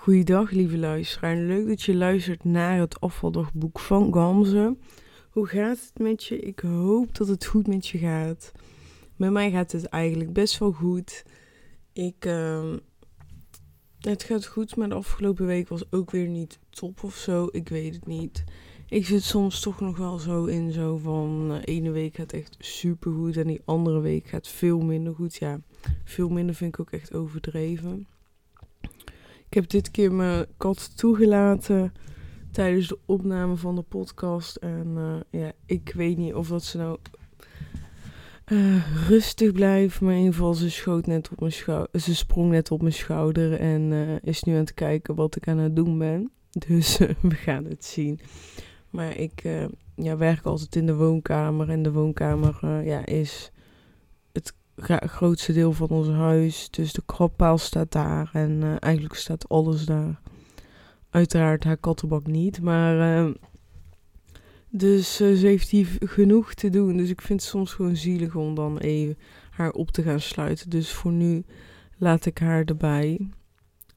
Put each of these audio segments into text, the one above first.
Goeiedag, lieve luisteraar. Leuk dat je luistert naar het afvaldagboek van Gamze. Hoe gaat het met je? Ik hoop dat het goed met je gaat. Met mij gaat het eigenlijk best wel goed. Ik, uh, het gaat goed, maar de afgelopen week was ook weer niet top of zo. Ik weet het niet. Ik zit soms toch nog wel zo in zo van... Uh, ene week gaat echt super goed en die andere week gaat veel minder goed. Ja, veel minder vind ik ook echt overdreven. Ik heb dit keer mijn kat toegelaten tijdens de opname van de podcast. En uh, ja, ik weet niet of dat ze nou uh, rustig blijft. Maar in ieder geval, ze schoot net op mijn schouder. Ze sprong net op mijn schouder en uh, is nu aan het kijken wat ik aan het doen ben. Dus we gaan het zien. Maar ik ja, werk altijd in de woonkamer. En de woonkamer ja, is grootste deel van ons huis. Dus de krabpaal staat daar en uh, eigenlijk staat alles daar. Uiteraard haar kattenbak niet, maar uh, dus uh, ze heeft hier genoeg te doen. Dus ik vind het soms gewoon zielig om dan even haar op te gaan sluiten. Dus voor nu laat ik haar erbij.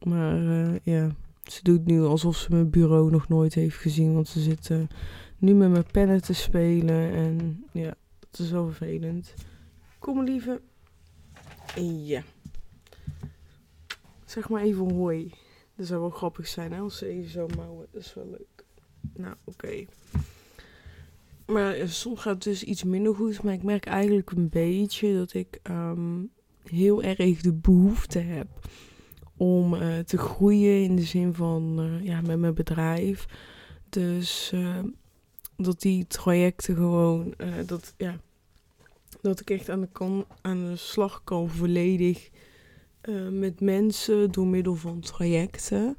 Maar ja, ze doet nu alsof ze mijn bureau nog nooit heeft gezien. Want ze zit nu met mijn pennen te spelen. En ja, dat is wel vervelend. Kom lieve. Ja. Zeg maar even hoi. Dat zou wel grappig zijn hè, als ze even zo mouwen. Dat is wel leuk. Nou, oké. Maar eh, soms gaat het dus iets minder goed. Maar ik merk eigenlijk een beetje dat ik um, heel erg de behoefte heb om uh, te groeien in de zin van uh, ja, met mijn bedrijf. Dus dat die trajecten gewoon, dat ja, dat ik echt aan de, aan de slag kan volledig uh, met mensen door middel van trajecten.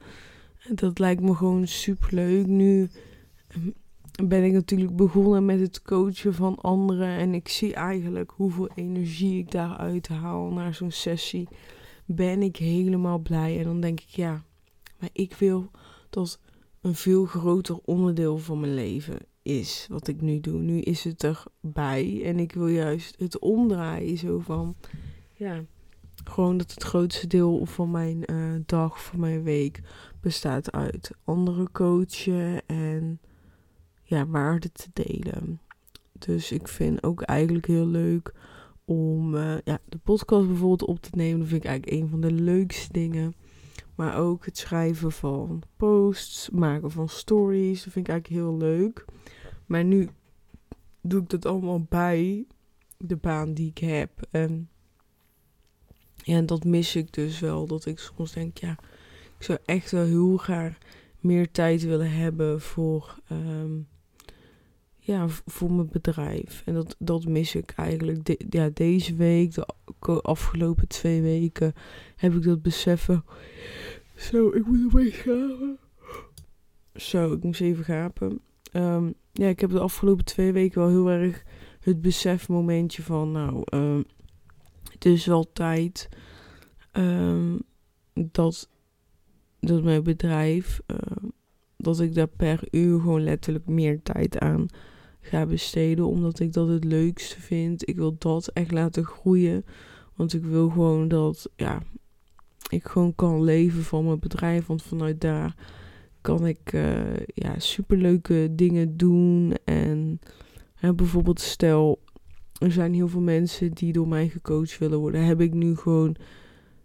Dat lijkt me gewoon super leuk. Nu ehm, ben ik natuurlijk begonnen met het coachen van anderen. En ik zie eigenlijk hoeveel energie ik daaruit haal naar zo'n sessie. Ben ik helemaal blij. En dan denk ik, ja, maar ik wil dat een veel groter onderdeel van mijn leven is wat ik nu doe. Nu is het erbij en ik wil juist het omdraaien. Zo van, ja, gewoon dat het grootste deel van mijn uh, dag, van mijn week bestaat uit andere coachen en ja, waarde te delen. Dus ik vind ook eigenlijk heel leuk om uh, ja, de podcast bijvoorbeeld op te nemen. Dat vind ik eigenlijk een van de leukste dingen. Maar ook het schrijven van posts, maken van stories. Dat vind ik eigenlijk heel leuk. Maar nu doe ik dat allemaal bij de baan die ik heb. En ja, dat mis ik dus wel. Dat ik soms denk, ja, ik zou echt wel heel graag meer tijd willen hebben voor, um, ja, voor mijn bedrijf. En dat, dat mis ik eigenlijk. Ja, deze week, de afgelopen twee weken, heb ik dat beseffen. Zo, ik moet even gapen. Zo, ik moest even gapen. Um, ja, ik heb de afgelopen twee weken wel heel erg het besefmomentje van, nou, uh, het is wel tijd um, dat, dat mijn bedrijf, dat ik daar per uur gewoon letterlijk meer tijd aan ga besteden, omdat ik dat het leukste vind. Ik wil dat echt laten groeien, want ik wil gewoon dat, ja, ik gewoon kan leven van mijn bedrijf, want vanuit daar kan ik uh, ja, superleuke dingen doen. En hè, bijvoorbeeld stel, er zijn heel veel mensen die door mij gecoacht willen worden. Heb ik nu gewoon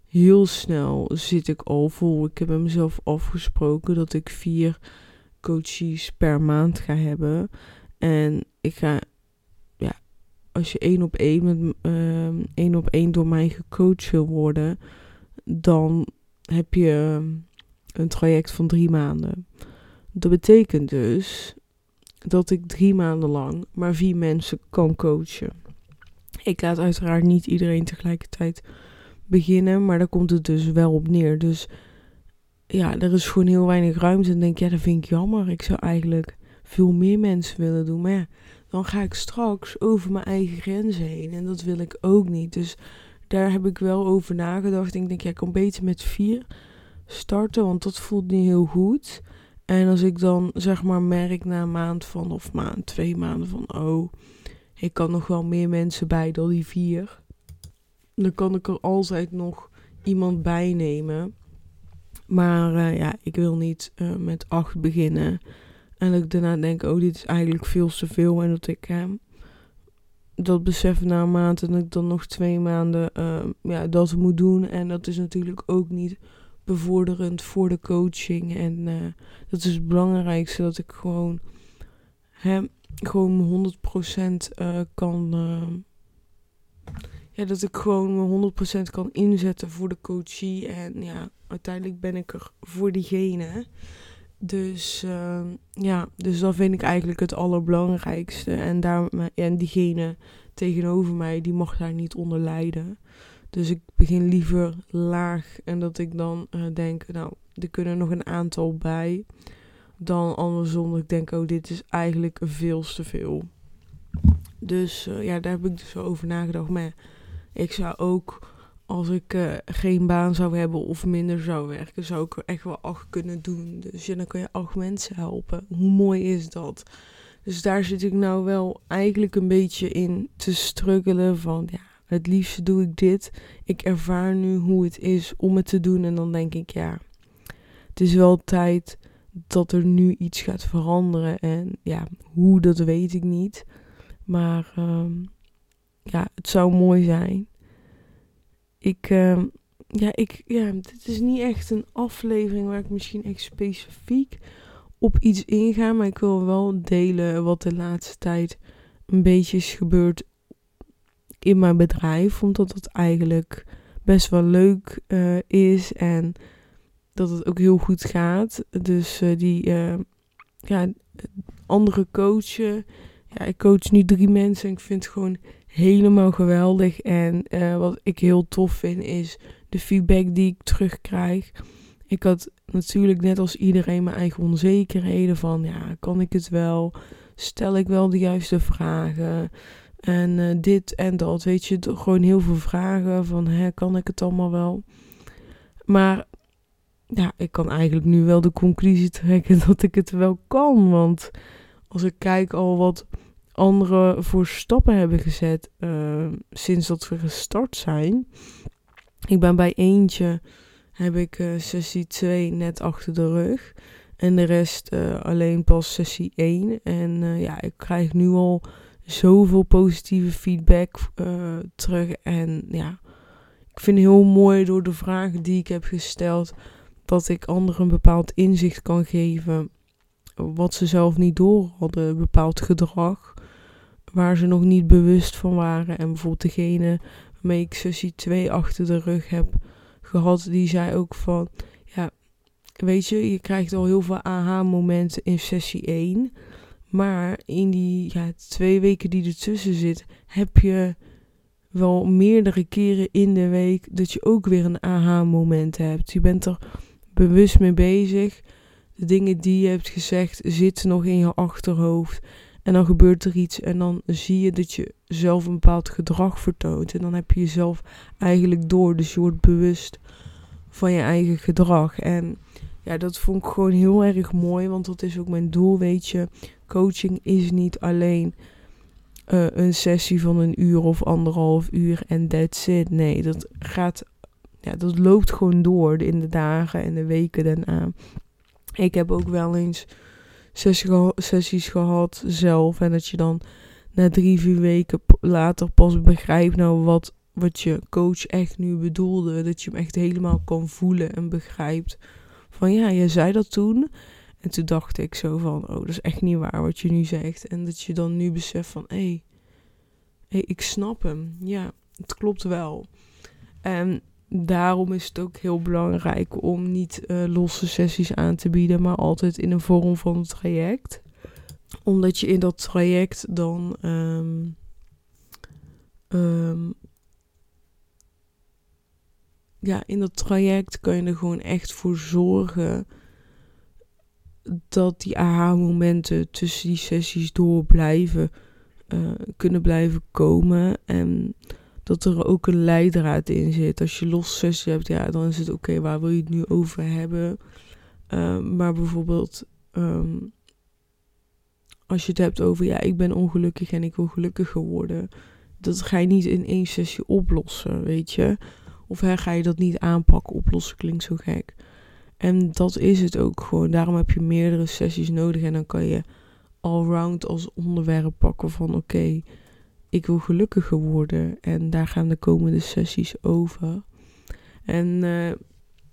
heel snel, zit ik al vol. Ik heb met mezelf afgesproken dat ik vier coaches per maand ga hebben. En ik ga, ja, als je één op één met uh, één op één door mij gecoacht wil worden, dan heb je een traject van drie maanden. Dat betekent dus dat ik drie maanden lang maar vier mensen kan coachen. Ik laat uiteraard niet iedereen tegelijkertijd beginnen, maar daar komt het dus wel op neer. Dus ja, er is gewoon heel weinig ruimte. En denk, ja, dat vind ik jammer. Ik zou eigenlijk veel meer mensen willen doen. Maar dan ga ik straks over mijn eigen grenzen heen. En dat wil ik ook niet. Dus daar heb ik wel over nagedacht. Ik denk, ja, ik kan beter met vier starten, want dat voelt niet heel goed. En als ik dan zeg maar merk na een maand van, of maand, twee maanden van, oh, ik kan nog wel meer mensen bij dan die vier. Dan kan ik er altijd nog iemand bij nemen. Maar eh, ja, ik wil niet uh, met acht beginnen. En dat ik daarna denk, oh, dit is eigenlijk veel te veel. En dat ik uh, dat besef na een maand en dat ik dan nog twee maanden ja, dat moet doen. En dat is natuurlijk ook niet bevorderend voor de coaching. En dat is het belangrijkste, dat ik gewoon, hè, gewoon 100% kan ja, dat ik gewoon me 100% kan inzetten voor de coachie. En ja, uiteindelijk ben ik er voor diegene. Dus uh, ja, dus dat vind ik eigenlijk het allerbelangrijkste. En, daar, en diegene tegenover mij, die mag daar niet onder lijden. Dus ik begin liever laag en dat ik dan uh, denk, nou, er kunnen nog een aantal bij. Dan andersom, ik denk, oh, dit is eigenlijk veel te veel. Dus uh, ja, daar heb ik dus over nagedacht. Maar ik zou ook, als ik uh, geen baan zou hebben of minder zou werken, zou ik echt wel acht kunnen doen. Dus ja, dan kan je acht mensen helpen. Hoe mooi is dat? Dus daar zit ik nou wel eigenlijk een beetje in te struggelen van, ja, het liefste doe ik dit. Ik ervaar nu hoe het is om het te doen en dan denk ik, ja, het is wel tijd dat er nu iets gaat veranderen. En ja, hoe, dat weet ik niet. Maar um, ja, het zou mooi zijn. Ik, uh, ja, ik, ja, dit is niet echt een aflevering waar ik misschien echt specifiek op iets inga. Maar ik wil wel delen wat de laatste tijd een beetje is gebeurd in mijn bedrijf. Omdat het eigenlijk best wel leuk uh, is en dat het ook heel goed gaat. Dus uh, die uh, ja, andere coachen. Ja, ik coach nu drie mensen en ik vind het gewoon helemaal geweldig. En uh, wat ik heel tof vind is de feedback die ik terugkrijg. Ik had natuurlijk net als iedereen mijn eigen onzekerheden van ja, kan ik het wel? Stel ik wel de juiste vragen? En uh, dit en dat, weet je, gewoon heel veel vragen van hè, kan ik het allemaal wel? Maar ja, ik kan eigenlijk nu wel de conclusie trekken dat ik het wel kan. Want als ik kijk al wat anderen voor stappen hebben gezet uh, sinds dat we gestart zijn. Ik ben bij eentje, heb ik uh, sessie 2 net achter de rug. En de rest uh, alleen pas sessie 1. En ja, ik krijg nu al zoveel positieve feedback terug. En ja, ik vind het heel mooi door de vragen die ik heb gesteld. Dat ik anderen een bepaald inzicht kan geven. Wat ze zelf niet door hadden, bepaald gedrag waar ze nog niet bewust van waren. En bijvoorbeeld degene waarmee ik sessie 2 achter de rug heb gehad, die zei ook van, ja, weet je, je krijgt al heel veel aha-momenten in sessie 1. Maar in die ja, twee weken die ertussen zit, heb je wel meerdere keren in de week dat je ook weer een aha-moment hebt. Je bent er bewust mee bezig. De dingen die je hebt gezegd zitten nog in je achterhoofd. En dan gebeurt er iets en dan zie je dat je zelf een bepaald gedrag vertoont. En dan heb je jezelf eigenlijk door. Dus je wordt bewust van je eigen gedrag. En ja, dat vond ik gewoon heel erg mooi. Want dat is ook mijn doel, weet je. Coaching is niet alleen uh, een sessie van een uur of anderhalf uur en that's it. Nee, dat gaat... Ja, dat loopt gewoon door in de dagen en de weken daarna. Ik heb ook wel eens sessies gehad zelf. En dat je dan na drie, vier weken later pas begrijpt nou wat, wat je coach echt nu bedoelde. Dat je hem echt helemaal kan voelen en begrijpt. Van ja, je zei dat toen. En toen dacht ik zo van, oh, dat is echt niet waar wat je nu zegt. En dat je dan nu beseft van, hé, hey, hey, ik snap hem. Ja, het klopt wel. En daarom is het ook heel belangrijk om niet uh, losse sessies aan te bieden, maar altijd in een vorm van een traject. Omdat je in dat traject dan um, um, ja, in dat traject kan je er gewoon echt voor zorgen dat die aha-momenten tussen die sessies door blijven uh, kunnen blijven komen. En dat er ook een leidraad in zit. Als je los sessie hebt, ja, dan is het oké, waar wil je het nu over hebben? Um, maar bijvoorbeeld, um, als je het hebt over, ja, ik ben ongelukkig en ik wil gelukkiger worden. Dat ga je niet in één sessie oplossen, weet je. Of hè, ga je dat niet aanpakken, oplossen klinkt zo gek. En dat is het ook gewoon. Daarom heb je meerdere sessies nodig. En dan kan je allround als onderwerp pakken van oké, ik wil gelukkiger worden. En daar gaan de komende sessies over. En uh,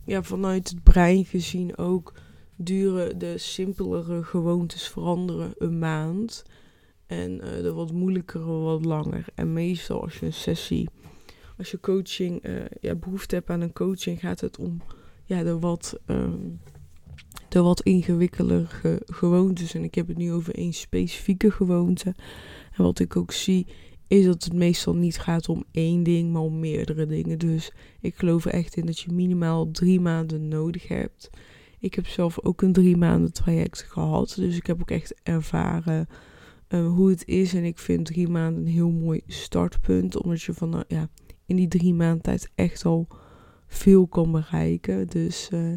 ja, vanuit het brein gezien ook duren de simpelere gewoontes veranderen een maand. En uh, de wat moeilijkere wat langer. En meestal als je een sessie, als je coaching, uh, ja, behoefte hebt aan een coaching, gaat het om ja, de wat, um, de wat gewoontes. En ik heb het nu over één specifieke gewoonte. En wat ik ook zie, is dat het meestal niet gaat om één ding, maar om meerdere dingen. Dus ik geloof echt in dat je minimaal drie maanden nodig hebt. Ik heb zelf ook een drie maanden traject gehad. Dus ik heb ook echt ervaren uh, hoe het is. En ik vind drie maanden een heel mooi startpunt. Omdat je van, uh, ja, in die drie maanden tijd echt al veel kan bereiken. Dus uh,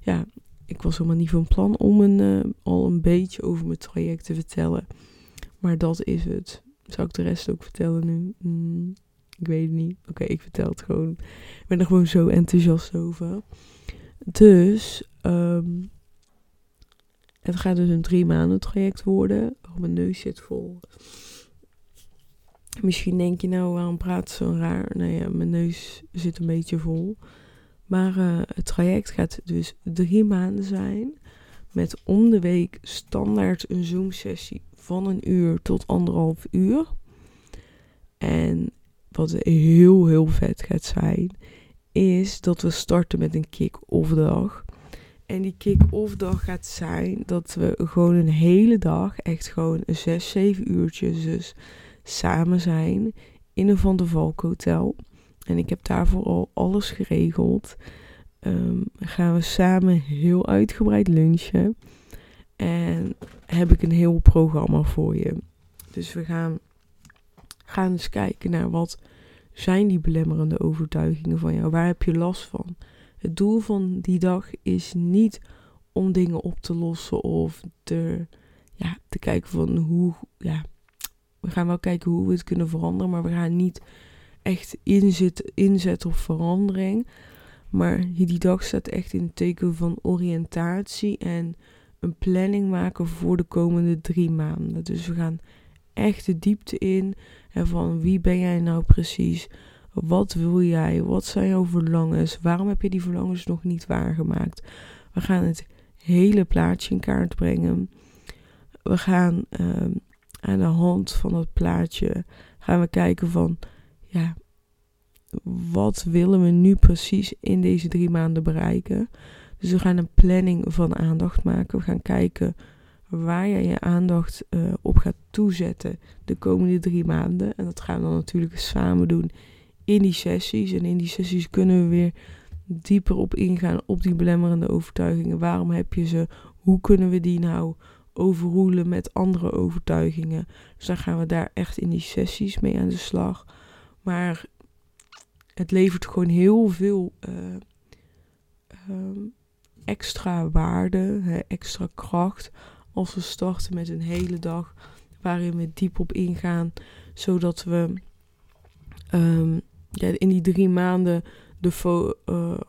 ja, ik was helemaal niet van plan om een, al een beetje over mijn traject te vertellen. Maar dat is het. Zou ik de rest ook vertellen nu? Mm, ik weet het niet. Oké, ik vertel het gewoon. Ik ben er gewoon zo enthousiast over. Dus, um, het gaat dus een drie maanden traject worden. Oh, mijn neus zit vol. Misschien denk je nou, waarom praat zo raar? Nou ja, mijn neus zit een beetje vol. Maar uh, het traject gaat dus drie maanden zijn. Met om de week standaard een Zoom-sessie van een uur tot anderhalf uur. En wat heel, heel vet gaat zijn, is dat we starten met een kick-off dag. En die kick-off dag gaat zijn dat we gewoon een hele dag, echt gewoon zes, zeven uurtjes dus samen zijn in een Van der Valk hotel. En ik heb daarvoor al alles geregeld. Um, gaan we samen heel uitgebreid lunchen. En heb ik een heel programma voor je. Dus we gaan, gaan eens kijken naar wat zijn die belemmerende overtuigingen van jou. Waar heb je last van? Het doel van die dag is niet om dingen op te lossen of te, ja, te kijken van hoe. Ja, we gaan wel kijken hoe we het kunnen veranderen, maar we gaan niet echt inzet, inzetten op verandering. Maar die dag staat echt in het teken van oriëntatie en een planning maken voor de komende drie maanden. Dus we gaan echt de diepte in en van wie ben jij nou precies? Wat wil jij? Wat zijn jouw verlangens? Waarom heb je die verlangens nog niet waargemaakt? We gaan het hele plaatje in kaart brengen. We gaan uh, aan de hand van dat plaatje gaan we kijken van ja, wat willen we nu precies in deze drie maanden bereiken? Dus we gaan een planning van aandacht maken. We gaan kijken waar je je aandacht uh, op gaat toezetten de komende drie maanden. En dat gaan we dan natuurlijk samen doen in die sessies. En in die sessies kunnen we weer dieper op ingaan op die belemmerende overtuigingen. Waarom heb je ze? Hoe kunnen we die nou overroelen met andere overtuigingen? Dus dan gaan we daar echt in die sessies mee aan de slag. Maar het levert gewoon heel veel uh, um, extra waarde, hè, extra kracht. Als we starten met een hele dag waarin we diep op ingaan, zodat we um, ja, in die drie maanden de uh,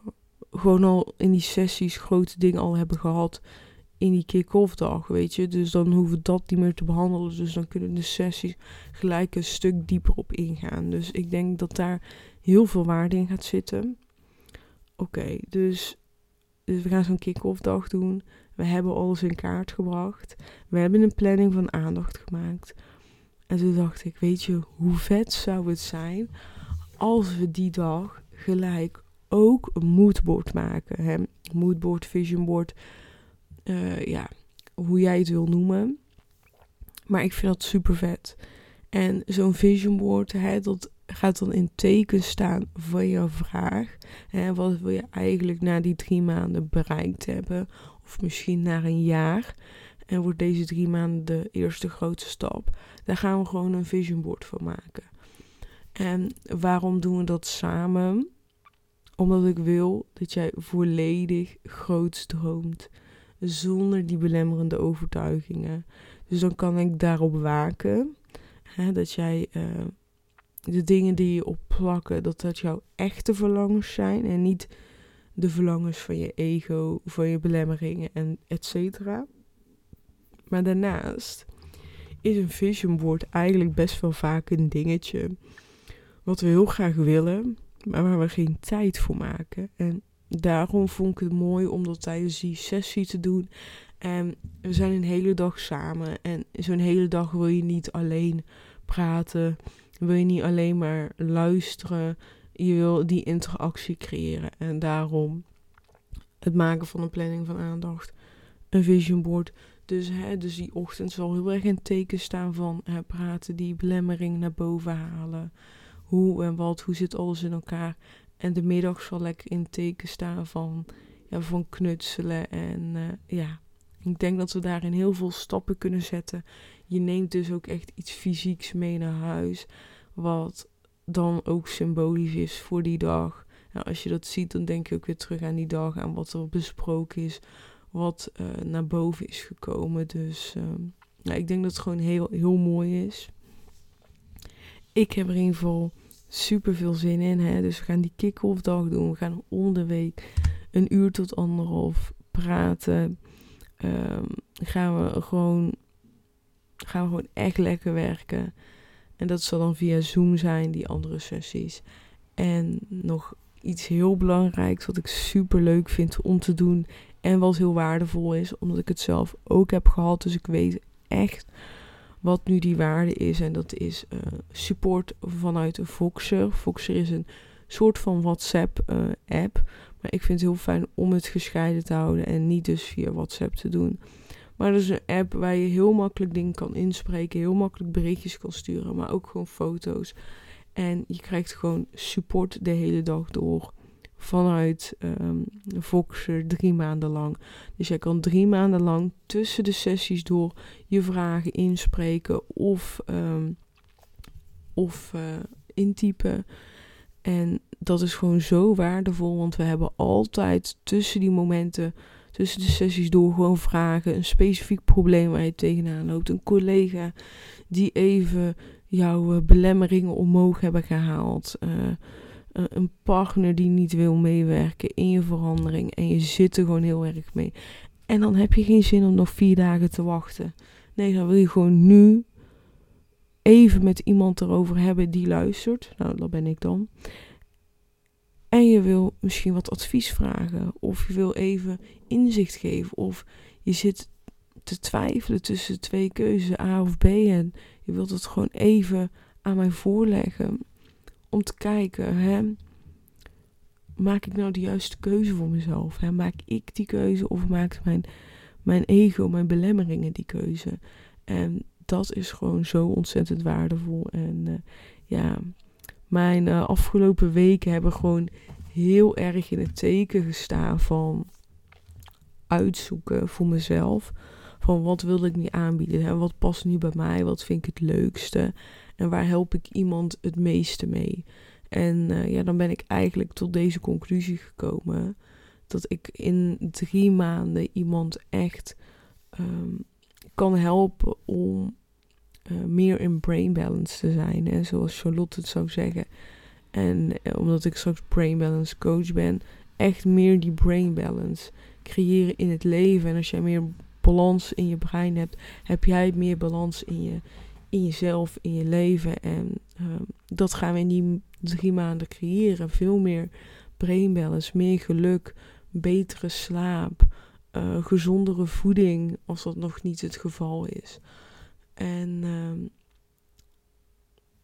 gewoon al in die sessies grote dingen al hebben gehad in die kick-off dag, weet je. Dus dan hoeven we dat niet meer te behandelen. Dus dan kunnen de sessies gelijk een stuk dieper op ingaan. Dus ik denk dat daar heel veel waarde in gaat zitten. Oké, dus, dus we gaan zo'n kick-off dag doen. We hebben alles in kaart gebracht. We hebben een planning van aandacht gemaakt. En toen dacht ik, weet je, hoe vet zou het zijn als we die dag gelijk ook een moodboard maken. Hè? Moodboard, visionboard, uh, ja, hoe jij het wil noemen. Maar ik vind dat super vet. En zo'n visionboard, dat gaat dan in teken staan van jouw vraag. Hè, wat wil je eigenlijk na die drie maanden bereikt hebben? Of misschien na een jaar. En wordt deze drie maanden de eerste grote stap. Daar gaan we gewoon een visionboard van maken. En waarom doen we dat samen? Omdat ik wil dat jij volledig groot droomt. Zonder die belemmerende overtuigingen. Dus dan kan ik daarop waken. Hè, dat jij uh, de dingen die je opplakken, dat dat jouw echte verlangens zijn. En niet de verlangens van je ego, van je belemmeringen en et cetera. Maar daarnaast is een vision board eigenlijk best wel vaak een dingetje wat we heel graag willen, maar waar we geen tijd voor maken. En daarom vond ik het mooi om dat tijdens die sessie te doen. En we zijn een hele dag samen. En zo'n hele dag wil je niet alleen praten. Wil je niet alleen maar luisteren. Je wil die interactie creëren. En daarom het maken van een planning van aandacht. Een vision board. Dus, hè, dus die ochtend zal heel erg in teken staan van hè, praten, die belemmering naar boven halen. Hoe en wat, hoe zit alles in elkaar. En de middag zal lekker in teken staan van, ja, van knutselen. En uh, ja, ik denk dat we daarin heel veel stappen kunnen zetten. Je neemt dus ook echt iets fysieks mee naar huis. Wat dan ook symbolisch is voor die dag. Nou, als je dat ziet, dan denk je ook weer terug aan die dag. Aan wat er besproken is. Wat uh, naar boven is gekomen. Dus uh, ik denk dat het gewoon heel, heel mooi is. Ik heb er in ieder geval super veel zin in. Hè? Dus we gaan die kick-off dag doen. We gaan om de week een uur tot anderhalf praten. Um, gaan we gewoon gaan we gewoon echt lekker werken. En dat zal dan via Zoom zijn, die andere sessies. En nog iets heel belangrijks wat ik super leuk vind om te doen. En wat heel waardevol is, omdat ik het zelf ook heb gehad. Dus ik weet echt wat nu die waarde is. En dat is uh, support vanuit Voxer. Voxer is een soort van WhatsApp-app. Uh, maar ik vind het heel fijn om het gescheiden te houden en niet dus via WhatsApp te doen. Maar dat is een app waar je heel makkelijk dingen kan inspreken, heel makkelijk berichtjes kan sturen, maar ook gewoon foto's. En je krijgt gewoon support de hele dag door vanuit um, Voxer drie maanden lang. Dus jij kan drie maanden lang tussen de sessies door je vragen inspreken of, um, of uh, intypen. En dat is gewoon zo waardevol, want we hebben altijd tussen die momenten, tussen de sessies door gewoon vragen, een specifiek probleem waar je tegenaan loopt, een collega die even jouw uh, belemmeringen omhoog hebben gehaald. Uh, een partner die niet wil meewerken in je verandering. En je zit er gewoon heel erg mee. En dan heb je geen zin om nog vier dagen te wachten. Nee, dan wil je gewoon nu even met iemand erover hebben die luistert. Nou, dat ben ik dan. En je wil misschien wat advies vragen. Of je wil even inzicht geven. Of je zit te twijfelen tussen twee keuzes, A of B. En je wilt het gewoon even aan mij voorleggen om te kijken, hè, maak ik nou de juiste keuze voor mezelf? Hè? Maak ik die keuze of maakt mijn, mijn ego, mijn belemmeringen die keuze? En dat is gewoon zo ontzettend waardevol. En uh, ja, mijn uh, afgelopen weken hebben gewoon heel erg in het teken gestaan van uitzoeken voor mezelf. Van wat wil ik nu aanbieden? Hè? Wat past nu bij mij? Wat vind ik het leukste? En waar help ik iemand het meeste mee? En uh, ja, dan ben ik eigenlijk tot deze conclusie gekomen. Dat ik in drie maanden iemand echt um, kan helpen om uh, meer in brain balance te zijn. Hè, zoals Charlotte het zou zeggen. En uh, omdat ik straks brain balance coach ben, echt meer die brain balance creëren in het leven. En als jij meer balans in je brein hebt, heb jij meer balans in je, in jezelf, in je leven. En um, dat gaan we in die drie maanden creëren. Veel meer brain balance, meer geluk, betere slaap, uh, gezondere voeding, als dat nog niet het geval is. En um,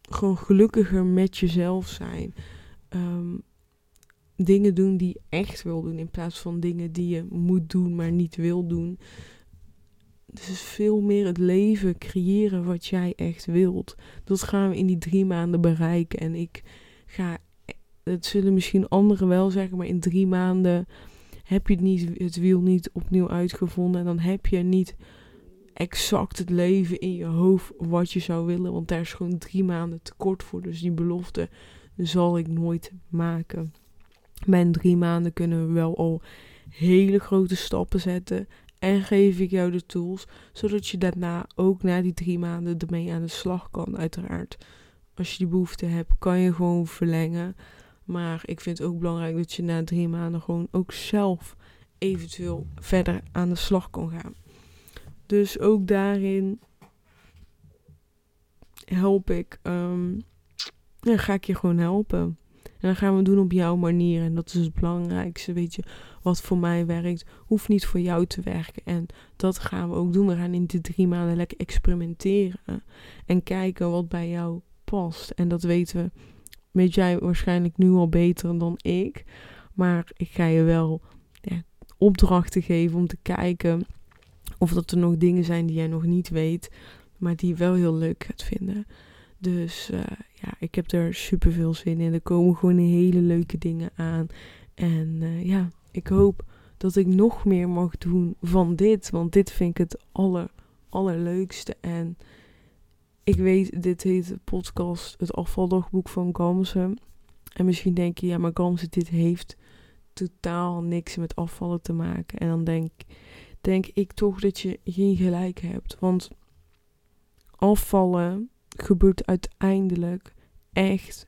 gewoon gelukkiger met jezelf zijn. Um, dingen doen die je echt wil doen, in plaats van dingen die je moet doen, maar niet wil doen. Dus veel meer het leven creëren wat jij echt wilt. Dat gaan we in die drie maanden bereiken. En ik ga, het zullen misschien anderen wel zeggen, maar in drie maanden heb je het, niet, het wiel niet opnieuw uitgevonden. En dan heb je niet exact het leven in je hoofd wat je zou willen. Want daar is gewoon drie maanden tekort voor. Dus die belofte zal ik nooit maken. Mijn drie maanden kunnen we wel al hele grote stappen zetten. En geef ik jou de tools, zodat je daarna ook na die drie maanden ermee aan de slag kan, uiteraard. Als je die behoefte hebt, kan je gewoon verlengen. Maar ik vind het ook belangrijk dat je na drie maanden gewoon ook zelf eventueel verder aan de slag kan gaan. Dus ook daarin help ik, ja, ga ik je gewoon helpen. En dan gaan we doen op jouw manier. En dat is het belangrijkste. Weet je, wat voor mij werkt, hoeft niet voor jou te werken. En dat gaan we ook doen. We gaan in die drie maanden lekker experimenteren. En kijken wat bij jou past. En dat weten we, weet jij waarschijnlijk nu al beter dan ik. Maar ik ga je wel ja, opdrachten geven om te kijken of dat er nog dingen zijn die jij nog niet weet. Maar die je wel heel leuk gaat vinden. Dus uh, ja, ik heb er super veel zin in. Er komen gewoon hele leuke dingen aan. En uh, ja, ik hoop dat ik nog meer mag doen van dit. Want dit vind ik het aller, allerleukste. En ik weet, dit heet de podcast Het afvaldagboek van Gamze. En misschien denk je, ja, maar Gamze, dit heeft totaal niks met afvallen te maken. En dan denk, denk ik toch dat je geen gelijk hebt. Want afvallen gebeurt uiteindelijk echt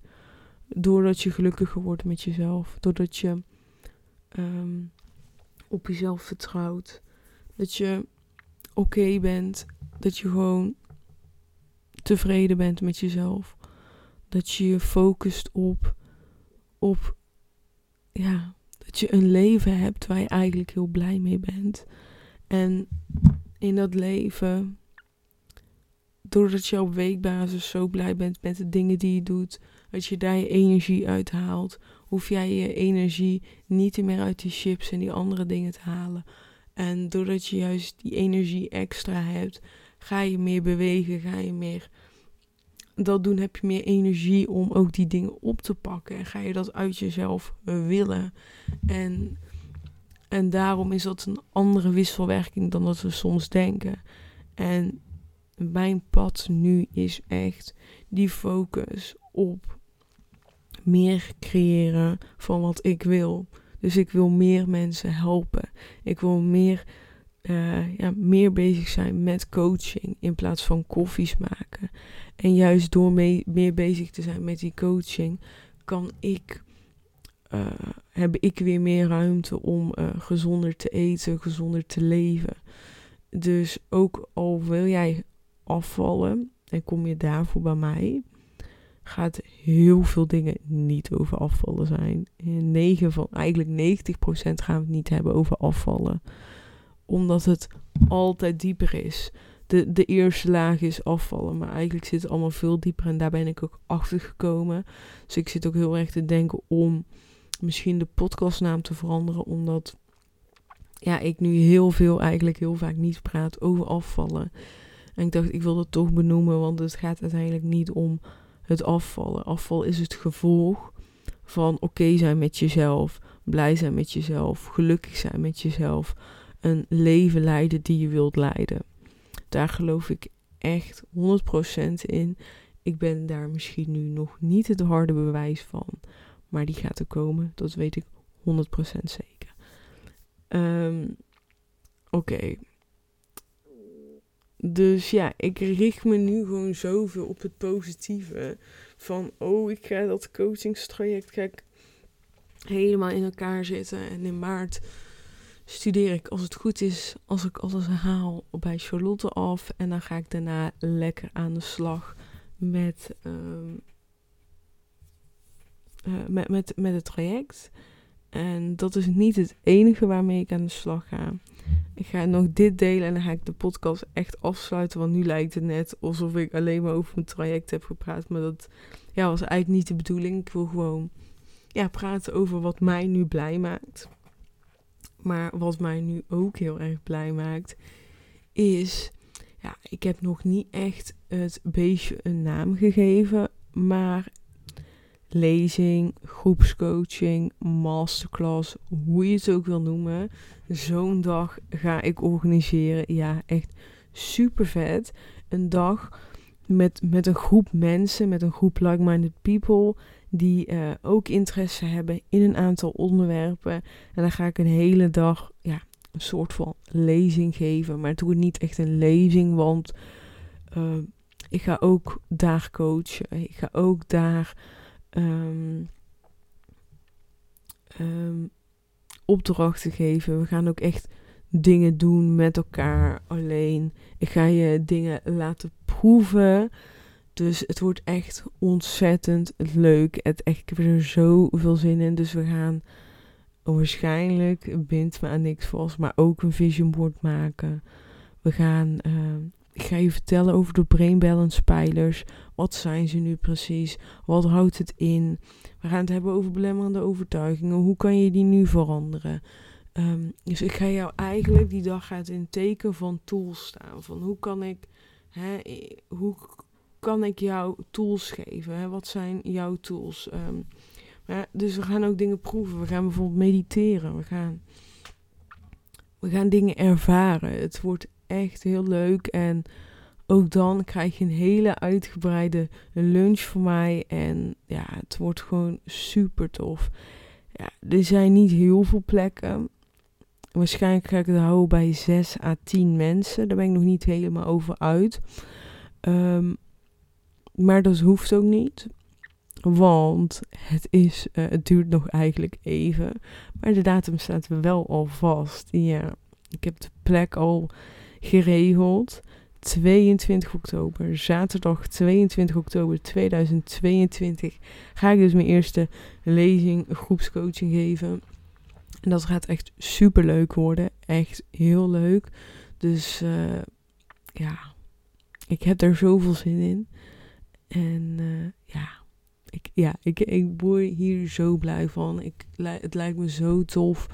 doordat je gelukkiger wordt met jezelf. Doordat je ehm, op jezelf vertrouwt. Dat je oké bent. Dat je gewoon tevreden bent met jezelf. Dat je je focust op, op ja, dat je een leven hebt waar je eigenlijk heel blij mee bent. En in dat leven doordat je op weekbasis zo blij bent met de dingen die je doet, dat je daar je energie uit haalt, hoef jij je energie niet meer uit die chips en die andere dingen te halen. En doordat je juist die energie extra hebt, ga je meer bewegen, ga je meer dat doen, heb je meer energie om ook die dingen op te pakken. En ga je dat uit jezelf willen. En, en daarom is dat een andere wisselwerking dan dat we soms denken. En mijn pad nu is echt die focus op meer creëren van wat ik wil. Dus ik wil meer mensen helpen. Ik wil meer, uh, ja, meer bezig zijn met coaching in plaats van koffies maken. En juist door mee, meer bezig te zijn met die coaching, kan ik, uh, heb ik weer meer ruimte om uh, gezonder te eten, gezonder te leven. Dus ook al wil jij afvallen en kom je daarvoor bij mij, gaat heel veel dingen niet over afvallen zijn. In 9 van eigenlijk 90% gaan we het niet hebben over afvallen. Omdat het altijd dieper is. De, de eerste laag is afvallen, maar eigenlijk zit het allemaal veel dieper en daar ben ik ook achter gekomen. Dus ik zit ook heel erg te denken om misschien de podcastnaam te veranderen, omdat ja, ik nu heel veel, eigenlijk heel vaak niet praat over afvallen. En ik dacht, ik wil dat toch benoemen, want het gaat uiteindelijk niet om het afvallen. Afval is het gevolg van oké zijn met jezelf, blij zijn met jezelf, gelukkig zijn met jezelf, een leven leiden die je wilt leiden. Daar geloof ik echt 100% in. Ik ben daar misschien nu nog niet het harde bewijs van, maar die gaat er komen, dat weet ik 100% zeker. Um, Oké, dus ja, ik richt me nu gewoon zoveel op het positieve. Van, oh, ik ga dat coachingstraject ga helemaal in elkaar zetten. En in maart studeer ik, als het goed is, als ik alles haal, bij Charlotte af. En dan ga ik daarna lekker aan de slag met, uh, met, met, met het traject. En dat is niet het enige waarmee ik aan de slag ga. Ik ga nog dit delen en dan ga ik de podcast echt afsluiten. Want nu lijkt het net alsof ik alleen maar over mijn traject heb gepraat. Maar dat ja, was eigenlijk niet de bedoeling. Ik wil gewoon ja, praten over wat mij nu blij maakt. Maar wat mij nu ook heel erg blij maakt, is. Ja, ik heb nog niet echt het beestje een naam gegeven. Maar lezing, groepscoaching, masterclass, hoe je het ook wil noemen. Zo'n dag ga ik organiseren. Ja, echt super vet. Een dag met, met een groep mensen, met een groep like-minded people, die uh, ook interesse hebben in een aantal onderwerpen. En dan ga ik een hele dag, ja, een soort van lezing geven. Maar het wordt niet echt een lezing, want uh, ik ga ook daar coachen. Ik ga ook daar Um, ehm, opdrachten geven. We gaan ook echt dingen doen met elkaar alleen. Ik ga je dingen laten proeven. Dus het wordt echt ontzettend leuk. Het echt, ik heb er zoveel zin in. Dus we gaan waarschijnlijk, bindt me aan niks vast, maar ook een vision board maken. We gaan, uh, ik ga je vertellen over de brain balance pijlers. Wat zijn ze nu precies? Wat houdt het in? We gaan het hebben over belemmerende overtuigingen. Hoe kan je die nu veranderen? Um, dus ik ga jou eigenlijk, die dag gaat in teken van tools staan. Van hoe kan ik, hè, hoe kan ik jou tools geven? Wat zijn jouw tools? Ja, dus we gaan ook dingen proeven. We gaan bijvoorbeeld mediteren. We gaan, we gaan dingen ervaren. Het wordt echt heel leuk. En ook dan krijg je een hele uitgebreide lunch voor mij. En ja, het wordt gewoon super tof. Ja, er zijn niet heel veel plekken. Waarschijnlijk ga ik het houden bij 6 à 10 mensen. Daar ben ik nog niet helemaal over uit. Um, maar dat hoeft ook niet. Want het, is, uh, het duurt nog eigenlijk even. Maar de datum staat wel al vast. Ja, ik heb de plek al geregeld. 22 oktober, zaterdag 22 oktober 2022, ga ik dus mijn eerste lezing groepscoaching geven. En dat gaat echt super leuk worden. Echt heel leuk. Dus uh, ja, ik heb er zoveel zin in. En uh, ja, ik, ja ik, ik word hier zo blij van. Ik, het lijkt me zo tof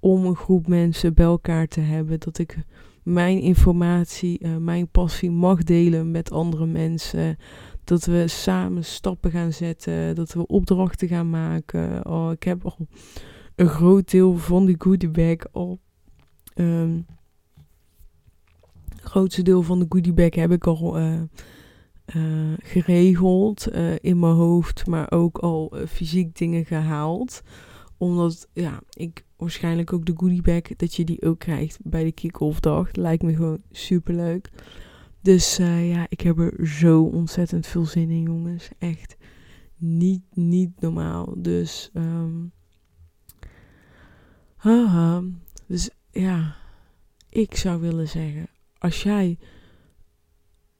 om een groep mensen bij elkaar te hebben. Dat ik mijn informatie, uh, mijn passie mag delen met andere mensen. Dat we samen stappen gaan zetten. Dat we opdrachten gaan maken. Oh, ik heb al een groot deel van die goodie bag al. Um, het grootste deel van de goodie bag heb ik al uh, uh, geregeld in mijn hoofd, maar ook al fysiek dingen gehaald. Omdat ja, ik waarschijnlijk ook de goodie bag, dat je die ook krijgt bij de kick-off dag. Lijkt me gewoon super leuk. Dus ja, ik heb er zo ontzettend veel zin in, jongens. Echt niet, niet normaal. Dus um, Haha. Dus ja, ik zou willen zeggen, als jij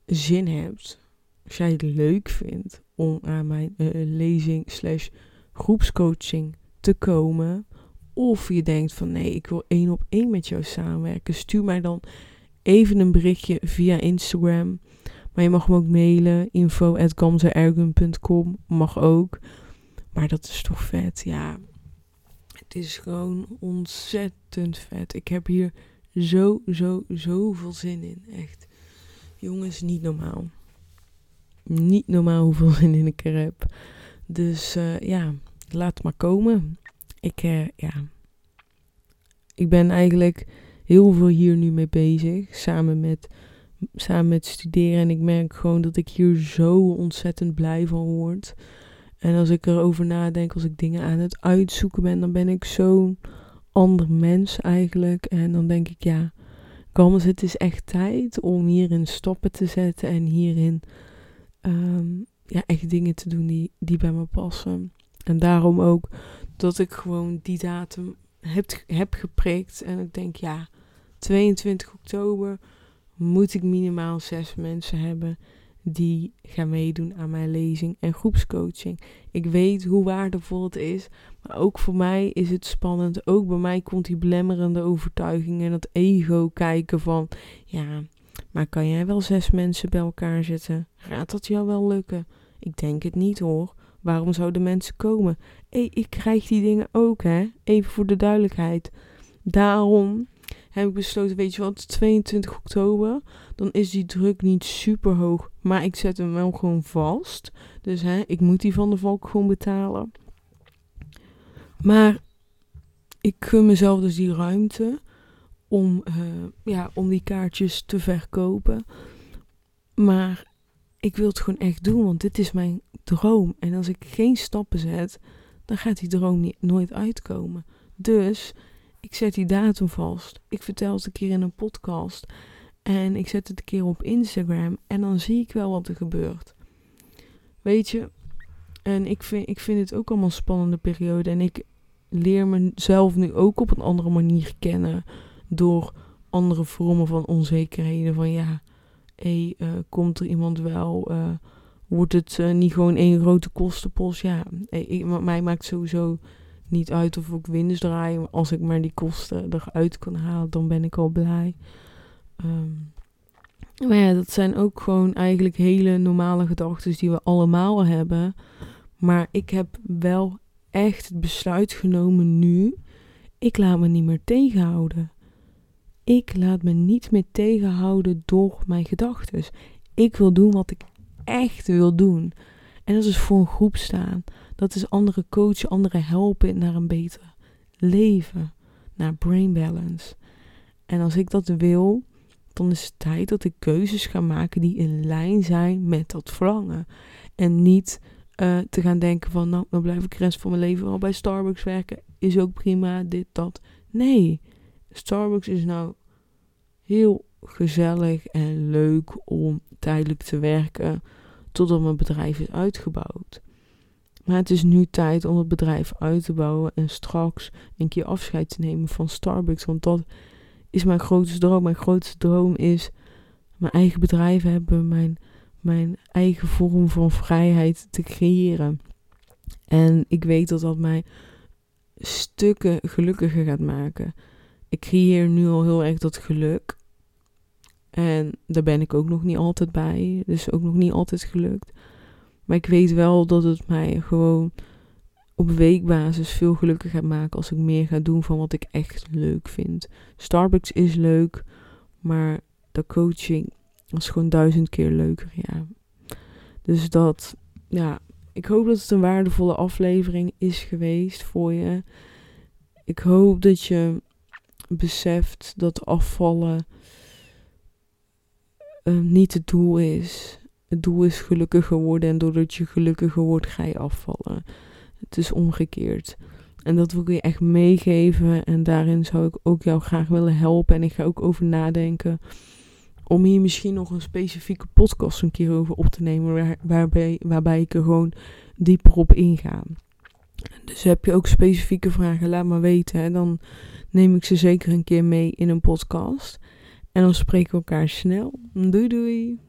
zin hebt, als jij het leuk vindt om aan mijn uh, lezing slash groepscoaching te komen, of je denkt van nee, ik wil één op één met jou samenwerken, stuur mij dan even een berichtje via Instagram. Maar je mag me ook mailen, info mag ook. Maar dat is toch vet, ja. Het is gewoon ontzettend vet. Ik heb hier zo, zo, zoveel zin in. Echt. Jongens, niet normaal. Niet normaal hoeveel zin in ik er heb. Dus uh, ja, laat maar komen. Ik, uh, ja. Ik ben eigenlijk heel veel hier nu mee bezig. Samen met, samen met studeren. En ik merk gewoon dat ik hier zo ontzettend blij van word. En als ik erover nadenk, als ik dingen aan het uitzoeken ben, dan ben ik zo'n ander mens eigenlijk. En dan denk ik, ja, Kalmers, het is echt tijd om hierin stappen te zetten en hierin um, ja, echt dingen te doen die, die bij me passen. En daarom ook dat ik gewoon die datum heb, heb geprikt. En ik denk, ja, 22 oktober moet ik minimaal zes mensen hebben die gaan meedoen aan mijn lezing en groepscoaching. Ik weet hoe waardevol het is, maar ook voor mij is het spannend. Ook bij mij komt die belemmerende overtuiging en dat ego kijken van, ja, maar kan jij wel zes mensen bij elkaar zetten? Gaat dat jou wel lukken? Ik denk het niet hoor. Waarom zouden mensen komen? Ik krijg die dingen ook, hè? Even voor de duidelijkheid. Daarom heb ik besloten, weet je wat, 22 oktober, dan is die druk niet super hoog, maar ik zet hem wel gewoon vast. Dus hè, ik moet die van de valk gewoon betalen. Maar ik gun mezelf dus die ruimte om, uh, ja, om die kaartjes te verkopen. Maar ik wil het gewoon echt doen, want dit is mijn droom. En als ik geen stappen zet, dan gaat die droom niet, nooit uitkomen. Dus ik zet die datum vast. Ik vertel het een keer in een podcast. En ik zet het een keer op Instagram. En dan zie ik wel wat er gebeurt. Weet je? En ik vind, ik vind het ook allemaal een spannende periode. En ik leer mezelf nu ook op een andere manier kennen. Door andere vormen van onzekerheden. Van ja, hé, uh, komt er iemand wel? Uh, wordt het uh, niet gewoon één grote kostenpost? Ja, ik, mij maakt sowieso niet uit of ik winst draai. Als ik maar die kosten eruit kan halen, dan ben ik al blij. Um, maar ja, dat zijn ook gewoon eigenlijk hele normale gedachten die we allemaal hebben. Maar ik heb wel echt het besluit genomen nu. Ik laat me niet meer tegenhouden. Ik laat me niet meer tegenhouden door mijn gedachten. Ik wil doen wat ik echt wil doen. En dat is voor een groep staan. Dat is andere coachen, anderen helpen naar een beter leven. Naar brain balance. En als ik dat wil, dan is het tijd dat ik keuzes ga maken die in lijn zijn met dat verlangen. En niet uh, te gaan denken van, nou, dan blijf ik de rest van mijn leven al bij Starbucks werken. Is ook prima, dit, dat. Nee, Starbucks is nou heel gezellig en leuk om tijdelijk te werken totdat mijn bedrijf is uitgebouwd. Maar het is nu tijd om het bedrijf uit te bouwen en straks een keer afscheid te nemen van Starbucks. Want dat is mijn grootste droom. Mijn grootste droom is mijn eigen bedrijf hebben, mijn, mijn eigen vorm van vrijheid te creëren. En ik weet dat dat mij stukken gelukkiger gaat maken. Ik creëer nu al heel erg dat geluk. En daar ben ik ook nog niet altijd bij. Dus ook nog niet altijd gelukt. Maar ik weet wel dat het mij gewoon op weekbasis veel gelukkiger gaat maken als ik meer ga doen van wat ik echt leuk vind. Starbucks is leuk, maar de coaching was gewoon duizend keer leuker, ja. Dus dat, ja, ik hoop dat het een waardevolle aflevering is geweest voor je. Ik hoop dat je beseft dat afvallen uh, niet het doel is. Het doel is gelukkiger worden en doordat je gelukkiger wordt ga je afvallen. Het is omgekeerd. En dat wil ik je echt meegeven. En daarin zou ik ook jou graag willen helpen. En ik ga ook over nadenken. Om hier misschien nog een specifieke podcast een keer over op te nemen. waarbij, waarbij ik er gewoon dieper op inga. Dus heb je ook specifieke vragen, laat me weten. Dan neem ik ze zeker een keer mee in een podcast. En dan spreken we elkaar snel. Doei doei.